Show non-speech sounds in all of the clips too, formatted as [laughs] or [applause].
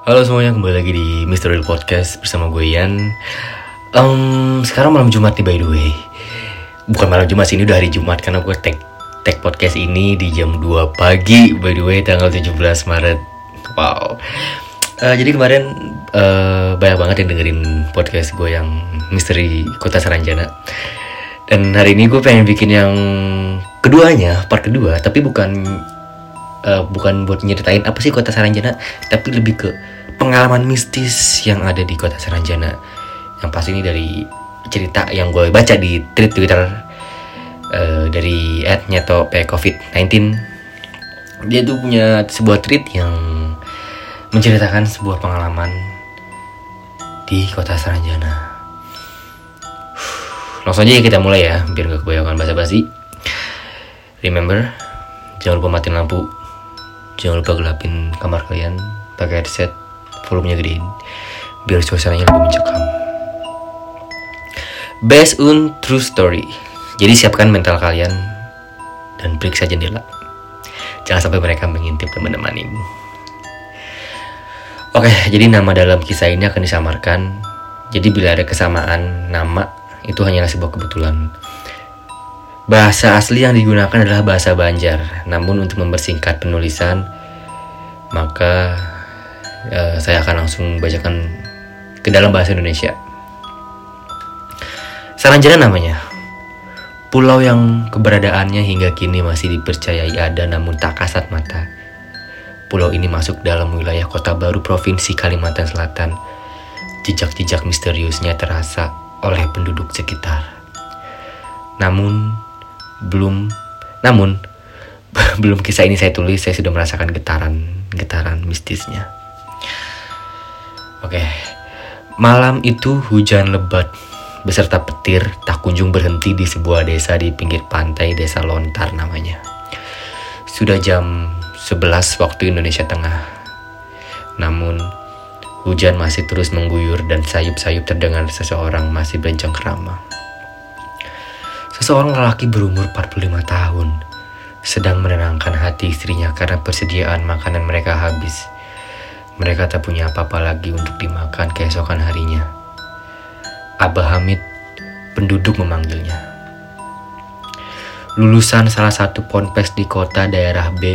Halo semuanya, kembali lagi di Mystery Podcast bersama gue Ian. Um, Sekarang malam Jumat nih by the way. Bukan malam Jumat sih, ini udah hari Jumat Karena gue tag, tag podcast ini di jam 2 pagi By the way, tanggal 17 Maret. Wow. Uh, Jadi kemarin uh, banyak banget yang dengerin podcast gue yang Misteri Kota Saranjana Dan hari ini gue pengen bikin yang keduanya, part kedua Tapi bukan uh, bukan buat nyeritain apa sih kota Saranjana, tapi lebih ke pengalaman mistis yang ada di kota Saranjana. Yang pasti ini dari cerita yang gue baca di tweet Twitter uh, dari @nyeto covid-19. Dia tuh punya sebuah tweet yang menceritakan sebuah pengalaman di kota Saranjana. Langsung aja kita mulai ya, biar gak kebanyakan basa-basi. Remember, jangan lupa matiin lampu jangan lupa gelapin kamar kalian pakai headset volumenya gedein biar suasananya lebih mencekam. Based on true story. Jadi siapkan mental kalian dan periksa jendela. Jangan sampai mereka mengintip dan menemani oke jadi nama dalam kisah ini akan disamarkan. Jadi bila ada kesamaan nama itu hanyalah sebuah kebetulan Bahasa asli yang digunakan adalah bahasa Banjar, namun untuk mempersingkat penulisan, maka uh, saya akan langsung bacakan ke dalam bahasa Indonesia. Saranjana namanya, pulau yang keberadaannya hingga kini masih dipercayai ada namun tak kasat mata. Pulau ini masuk dalam wilayah kota baru Provinsi Kalimantan Selatan. Jejak-jejak misteriusnya terasa oleh penduduk sekitar. Namun, belum. Namun [laughs] belum kisah ini saya tulis saya sudah merasakan getaran getaran mistisnya. Oke. Malam itu hujan lebat. Beserta petir tak kunjung berhenti di sebuah desa di pinggir pantai desa Lontar namanya. Sudah jam 11 waktu Indonesia Tengah. Namun hujan masih terus mengguyur dan sayup-sayup terdengar seseorang masih bencengkrama Seseorang lelaki berumur 45 tahun sedang menenangkan hati istrinya karena persediaan makanan mereka habis. Mereka tak punya apa-apa lagi untuk dimakan keesokan harinya. Abah Hamid, penduduk memanggilnya. Lulusan salah satu ponpes di kota daerah B,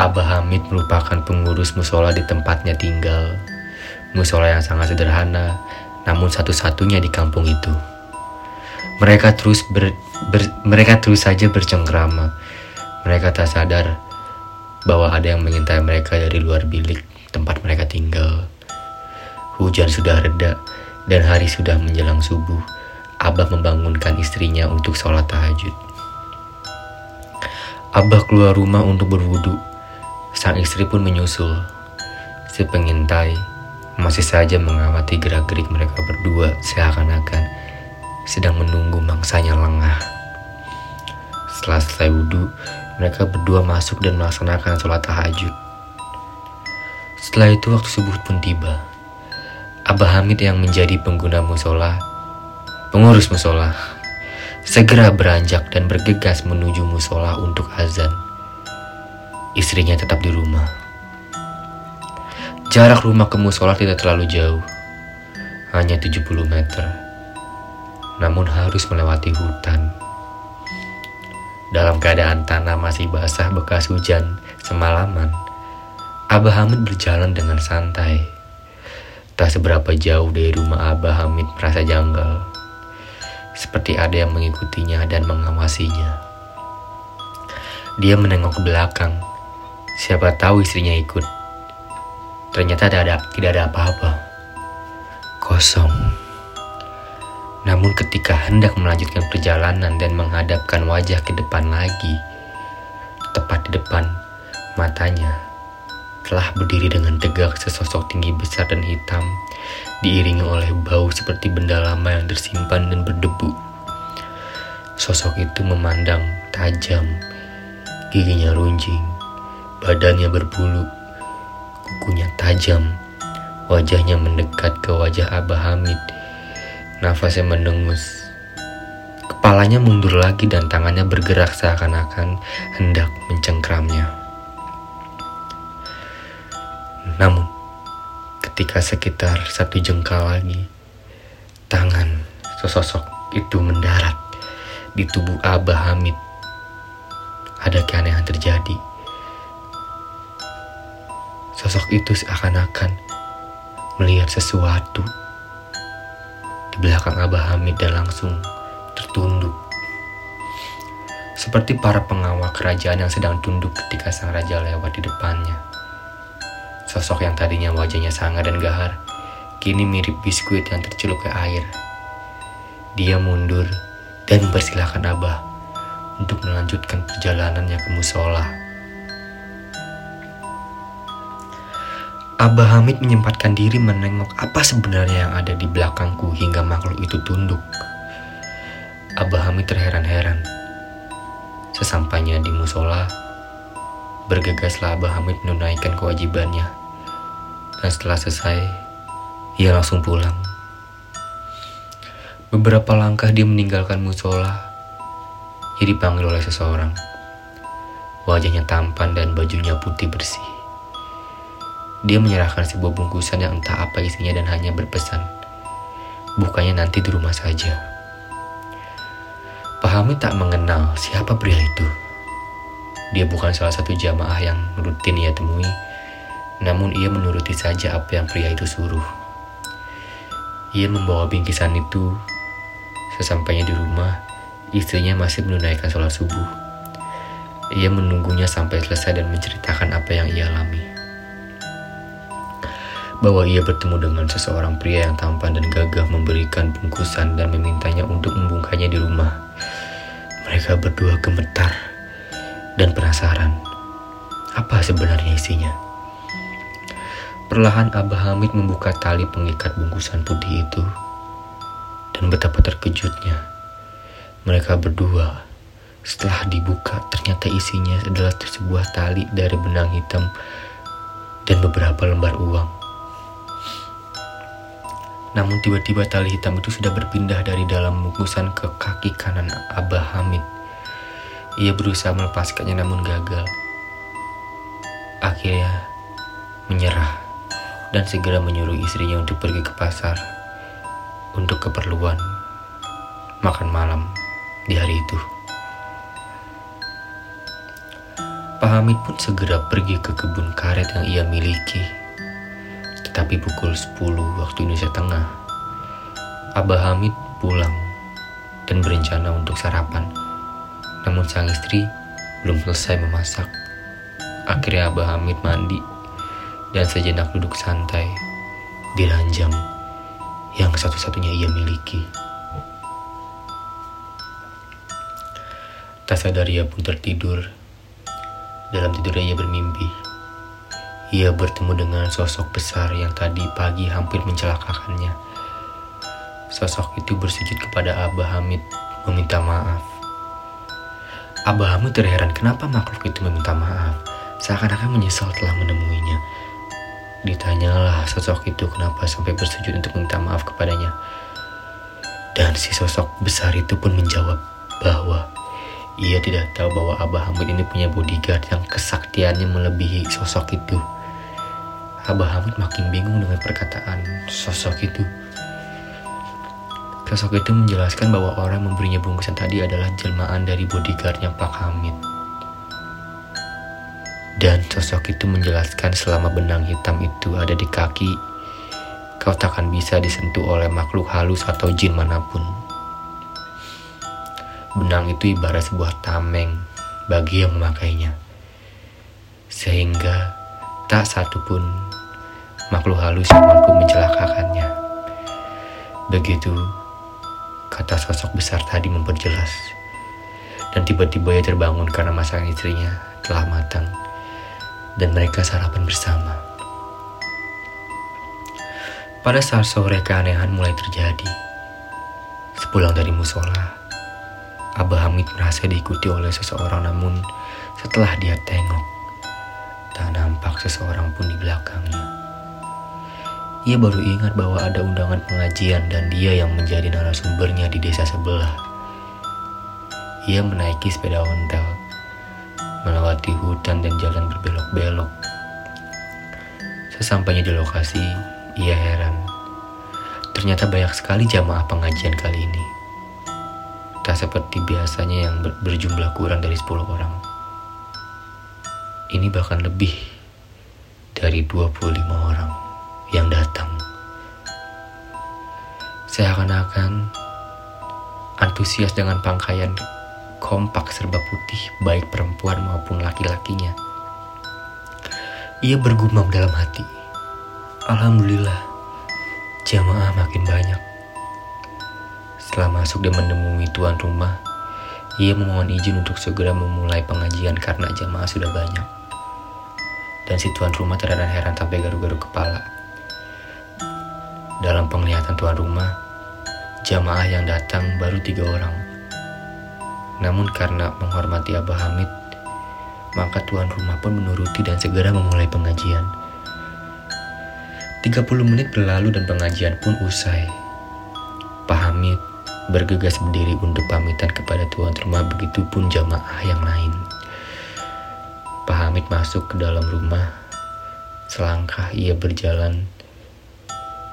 Abah Hamid merupakan pengurus musola di tempatnya tinggal. Musola yang sangat sederhana, namun satu-satunya di kampung itu. Mereka terus ber, ber, mereka terus saja bercengkrama. Mereka tak sadar bahwa ada yang mengintai mereka dari luar bilik tempat mereka tinggal. Hujan sudah reda dan hari sudah menjelang subuh. Abah membangunkan istrinya untuk sholat tahajud. Abah keluar rumah untuk berwudu. Sang istri pun menyusul. Si pengintai masih saja mengamati gerak-gerik mereka berdua seakan-akan sedang menunggu mangsanya lengah. Setelah selesai wudhu, mereka berdua masuk dan melaksanakan sholat tahajud. Setelah itu waktu subuh pun tiba. Abah Hamid yang menjadi pengguna musola, pengurus musola, segera beranjak dan bergegas menuju musola untuk azan. Istrinya tetap di rumah. Jarak rumah ke musola tidak terlalu jauh, hanya 70 meter namun harus melewati hutan. Dalam keadaan tanah masih basah bekas hujan semalaman, Abah Hamid berjalan dengan santai. Tak seberapa jauh dari rumah Abah Hamid merasa janggal. Seperti ada yang mengikutinya dan mengawasinya. Dia menengok ke belakang. Siapa tahu istrinya ikut. Ternyata tidak ada, apa-apa. Kosong. Namun ketika hendak melanjutkan perjalanan dan menghadapkan wajah ke depan lagi, tepat di depan matanya telah berdiri dengan tegak sesosok tinggi besar dan hitam, diiringi oleh bau seperti benda lama yang tersimpan dan berdebu. Sosok itu memandang tajam, giginya runjing, badannya berbulu, kukunya tajam, wajahnya mendekat ke wajah Abah Hamid Nafasnya mendengus. Kepalanya mundur lagi dan tangannya bergerak seakan-akan hendak mencengkramnya. Namun, ketika sekitar satu jengkal lagi, tangan sesosok itu mendarat di tubuh Abah Hamid. Ada keanehan terjadi. Sosok itu seakan-akan melihat sesuatu di belakang Abah Hamid dan langsung tertunduk. Seperti para pengawal kerajaan yang sedang tunduk ketika sang raja lewat di depannya. Sosok yang tadinya wajahnya sangar dan gahar, kini mirip biskuit yang tercelup ke air. Dia mundur dan mempersilahkan Abah untuk melanjutkan perjalanannya ke musola. Abah Hamid menyempatkan diri menengok apa sebenarnya yang ada di belakangku hingga makhluk itu tunduk. Abah Hamid terheran-heran. Sesampainya di musola, bergegaslah Abah Hamid menunaikan kewajibannya dan setelah selesai, ia langsung pulang. Beberapa langkah dia meninggalkan musola. Ia dipanggil oleh seseorang. Wajahnya tampan dan bajunya putih bersih. Dia menyerahkan sebuah bungkusan yang entah apa isinya dan hanya berpesan, bukanya nanti di rumah saja. Pak Hamid tak mengenal siapa pria itu. Dia bukan salah satu jamaah yang rutin ia temui, namun ia menuruti saja apa yang pria itu suruh. Ia membawa bingkisan itu. Sesampainya di rumah, istrinya masih menunaikan sholat subuh. Ia menunggunya sampai selesai dan menceritakan apa yang ia alami. Bahwa ia bertemu dengan seseorang pria yang tampan dan gagah memberikan bungkusan dan memintanya untuk membungkanya di rumah. Mereka berdua gemetar dan penasaran. Apa sebenarnya isinya? Perlahan Abah Hamid membuka tali pengikat bungkusan putih itu. Dan betapa terkejutnya. Mereka berdua setelah dibuka ternyata isinya adalah sebuah tali dari benang hitam dan beberapa lembar uang. Namun tiba-tiba tali hitam itu sudah berpindah dari dalam bungkusan ke kaki kanan Abah Hamid. Ia berusaha melepaskannya namun gagal. Akhirnya menyerah dan segera menyuruh istrinya untuk pergi ke pasar untuk keperluan makan malam di hari itu. Pak Hamid pun segera pergi ke kebun karet yang ia miliki. Tetapi pukul 10 waktu Indonesia Tengah, Abah Hamid pulang dan berencana untuk sarapan. Namun sang istri belum selesai memasak. Akhirnya Abah Hamid mandi dan sejenak duduk santai di ranjang yang satu-satunya ia miliki. Tak sadar ia pun tertidur. Dalam tidurnya ia bermimpi. Ia bertemu dengan sosok besar yang tadi pagi hampir mencelakakannya. Sosok itu bersujud kepada Abah Hamid meminta maaf. Abah Hamid terheran kenapa makhluk itu meminta maaf. Seakan-akan menyesal telah menemuinya Ditanyalah sosok itu kenapa sampai bersujud untuk minta maaf kepadanya. Dan si sosok besar itu pun menjawab bahwa ia tidak tahu bahwa Abah Hamid ini punya bodyguard yang kesaktiannya melebihi sosok itu. Abah Hamid makin bingung dengan perkataan sosok itu. Sosok itu menjelaskan bahwa orang memberinya bungkusan tadi adalah jelmaan dari bodyguardnya Pak Hamid. Dan sosok itu menjelaskan selama benang hitam itu ada di kaki, kau takkan bisa disentuh oleh makhluk halus atau jin mana pun. Benang itu ibarat sebuah tameng bagi yang memakainya. Sehingga tak satu pun makhluk halus yang mampu mencelakakannya. Begitu kata sosok besar tadi memperjelas. Dan tiba-tiba ia terbangun karena masakan istrinya telah matang dan mereka sarapan bersama. Pada saat sore keanehan mulai terjadi. Sepulang dari musola, Abah Hamid merasa diikuti oleh seseorang namun setelah dia tengok, tak nampak seseorang pun di belakangnya. Ia baru ingat bahwa ada undangan pengajian dan dia yang menjadi narasumbernya di desa sebelah. Ia menaiki sepeda ontel melewati hutan dan jalan berbelok-belok. Sesampainya di lokasi, Ia heran. Ternyata banyak sekali jamaah pengajian kali ini. Tak seperti biasanya yang berjumlah kurang dari 10 orang. Ini bahkan lebih dari 25 orang yang datang. Seakan-akan antusias dengan pakaian kompak serba putih baik perempuan maupun laki-lakinya. Ia bergumam dalam hati. Alhamdulillah, jamaah makin banyak. Setelah masuk dan menemui tuan rumah, ia memohon izin untuk segera memulai pengajian karena jamaah sudah banyak. Dan si tuan rumah terheran-heran sampai garu-garu kepala. Dalam penglihatan tuan rumah, jamaah yang datang baru tiga orang. Namun karena menghormati Abah Hamid, maka tuan rumah pun menuruti dan segera memulai pengajian. 30 menit berlalu dan pengajian pun usai. Pak Hamid bergegas berdiri untuk pamitan kepada tuan rumah begitu pun jamaah yang lain. Pak Hamid masuk ke dalam rumah. Selangkah ia berjalan.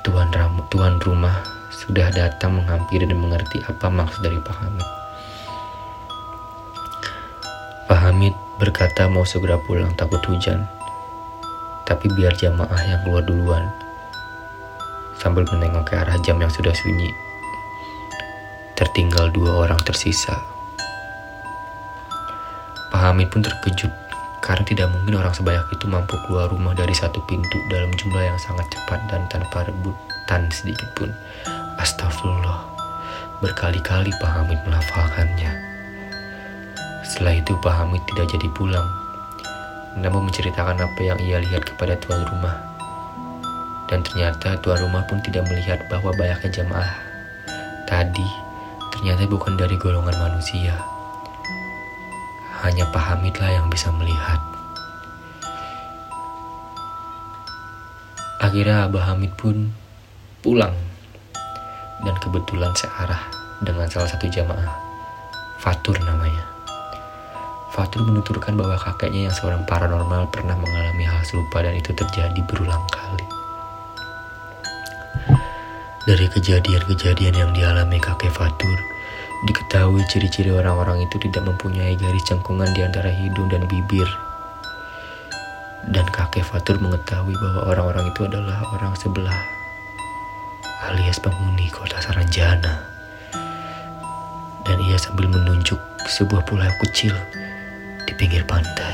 Tuan, ram, tuan rumah sudah datang menghampiri dan mengerti apa maksud dari Pak Hamid. Pak Hamid berkata mau segera pulang takut hujan tapi biar jamaah yang keluar duluan. Sambil menengok ke arah jam yang sudah sunyi. Tertinggal dua orang tersisa. Pak Hamid pun terkejut karena tidak mungkin orang sebanyak itu mampu keluar rumah dari satu pintu dalam jumlah yang sangat cepat dan tanpa rebutan sedikit pun. Astagfirullah. Berkali-kali Pak Hamid melafalkannya. Setelah itu Pak Hamid tidak jadi pulang namun menceritakan apa yang ia lihat kepada tuan rumah. Dan ternyata tuan rumah pun tidak melihat bahwa banyaknya jamaah tadi ternyata bukan dari golongan manusia. Hanya Pak Hamidlah yang bisa melihat. Akhirnya Abah Hamid pun pulang dan kebetulan searah dengan salah satu jamaah. Fatur namanya. Fatur menuturkan bahwa kakeknya yang seorang paranormal pernah mengalami hal serupa dan itu terjadi berulang kali. Dari kejadian-kejadian yang dialami kakek Fatur, diketahui ciri-ciri orang-orang itu tidak mempunyai garis cengkungan di antara hidung dan bibir. Dan kakek Fatur mengetahui bahwa orang-orang itu adalah orang sebelah, alias penghuni kota Saranjana. Dan ia sambil menunjuk sebuah pulau kecil di pinggir pantai.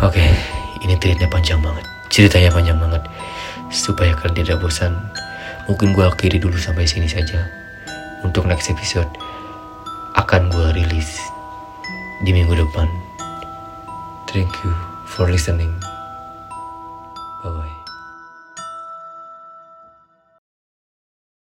Oke, ini tweetnya panjang banget. Ceritanya panjang banget. Supaya kalian tidak bosan, mungkin gue akhiri dulu sampai sini saja. Untuk next episode, akan gue rilis di minggu depan. Thank you for listening.